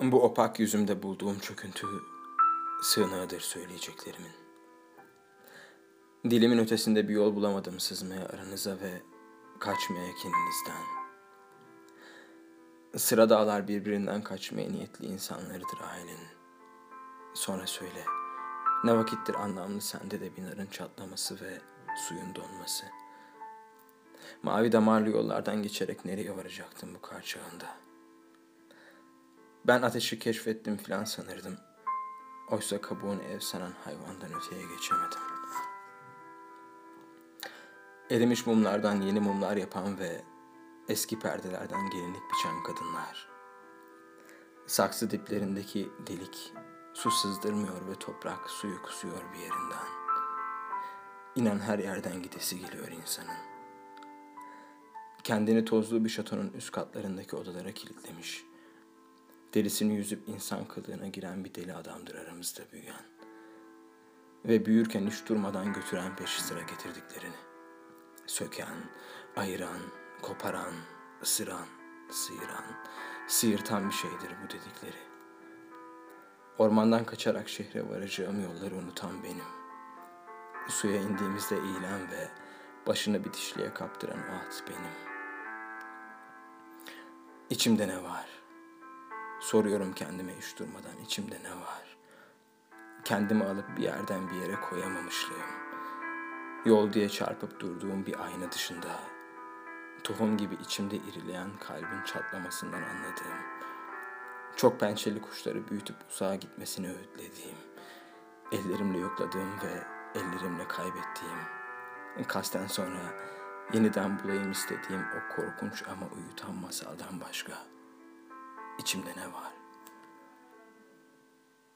Bu opak yüzümde bulduğum çöküntü sığınağıdır söyleyeceklerimin. Dilimin ötesinde bir yol bulamadım sızmaya aranıza ve kaçmaya kininizden. Sıra dağlar birbirinden kaçmaya niyetli insanlarıdır ailenin. Sonra söyle, ne vakittir anlamlı sende de bir narın çatlaması ve suyun donması. Mavi damarlı yollardan geçerek nereye varacaktım bu kar çağında? Ben ateşi keşfettim filan sanırdım. Oysa kabuğunu ev hayvandan öteye geçemedim. Erimiş mumlardan yeni mumlar yapan ve eski perdelerden gelinlik biçen kadınlar. Saksı diplerindeki delik su sızdırmıyor ve toprak suyu kusuyor bir yerinden. İnan her yerden gidesi geliyor insanın. Kendini tozlu bir şatonun üst katlarındaki odalara kilitlemiş. Derisini yüzüp insan kılığına giren bir deli adamdır aramızda büyüyen. Ve büyürken hiç durmadan götüren peşi sıra getirdiklerini. Söken, ayıran, koparan, ısıran, sıyıran, sıyırtan bir şeydir bu dedikleri. Ormandan kaçarak şehre varacağım yolları unutan benim. Suya indiğimizde eğilen ve başını bitişliğe kaptıran at benim. İçimde ne var? Soruyorum kendime hiç durmadan içimde ne var? Kendimi alıp bir yerden bir yere koyamamışlığım. Yol diye çarpıp durduğum bir ayna dışında. Tohum gibi içimde irileyen kalbin çatlamasından anladığım. Çok pençeli kuşları büyütüp uzağa gitmesini öğütlediğim. Ellerimle yokladığım ve ellerimle kaybettiğim. Kasten sonra yeniden bulayım istediğim o korkunç ama uyutan masaldan başka. İçimde ne var?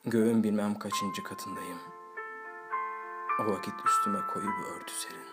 Göğün bilmem kaçıncı katındayım. O vakit üstüme koyu bir örtü serin.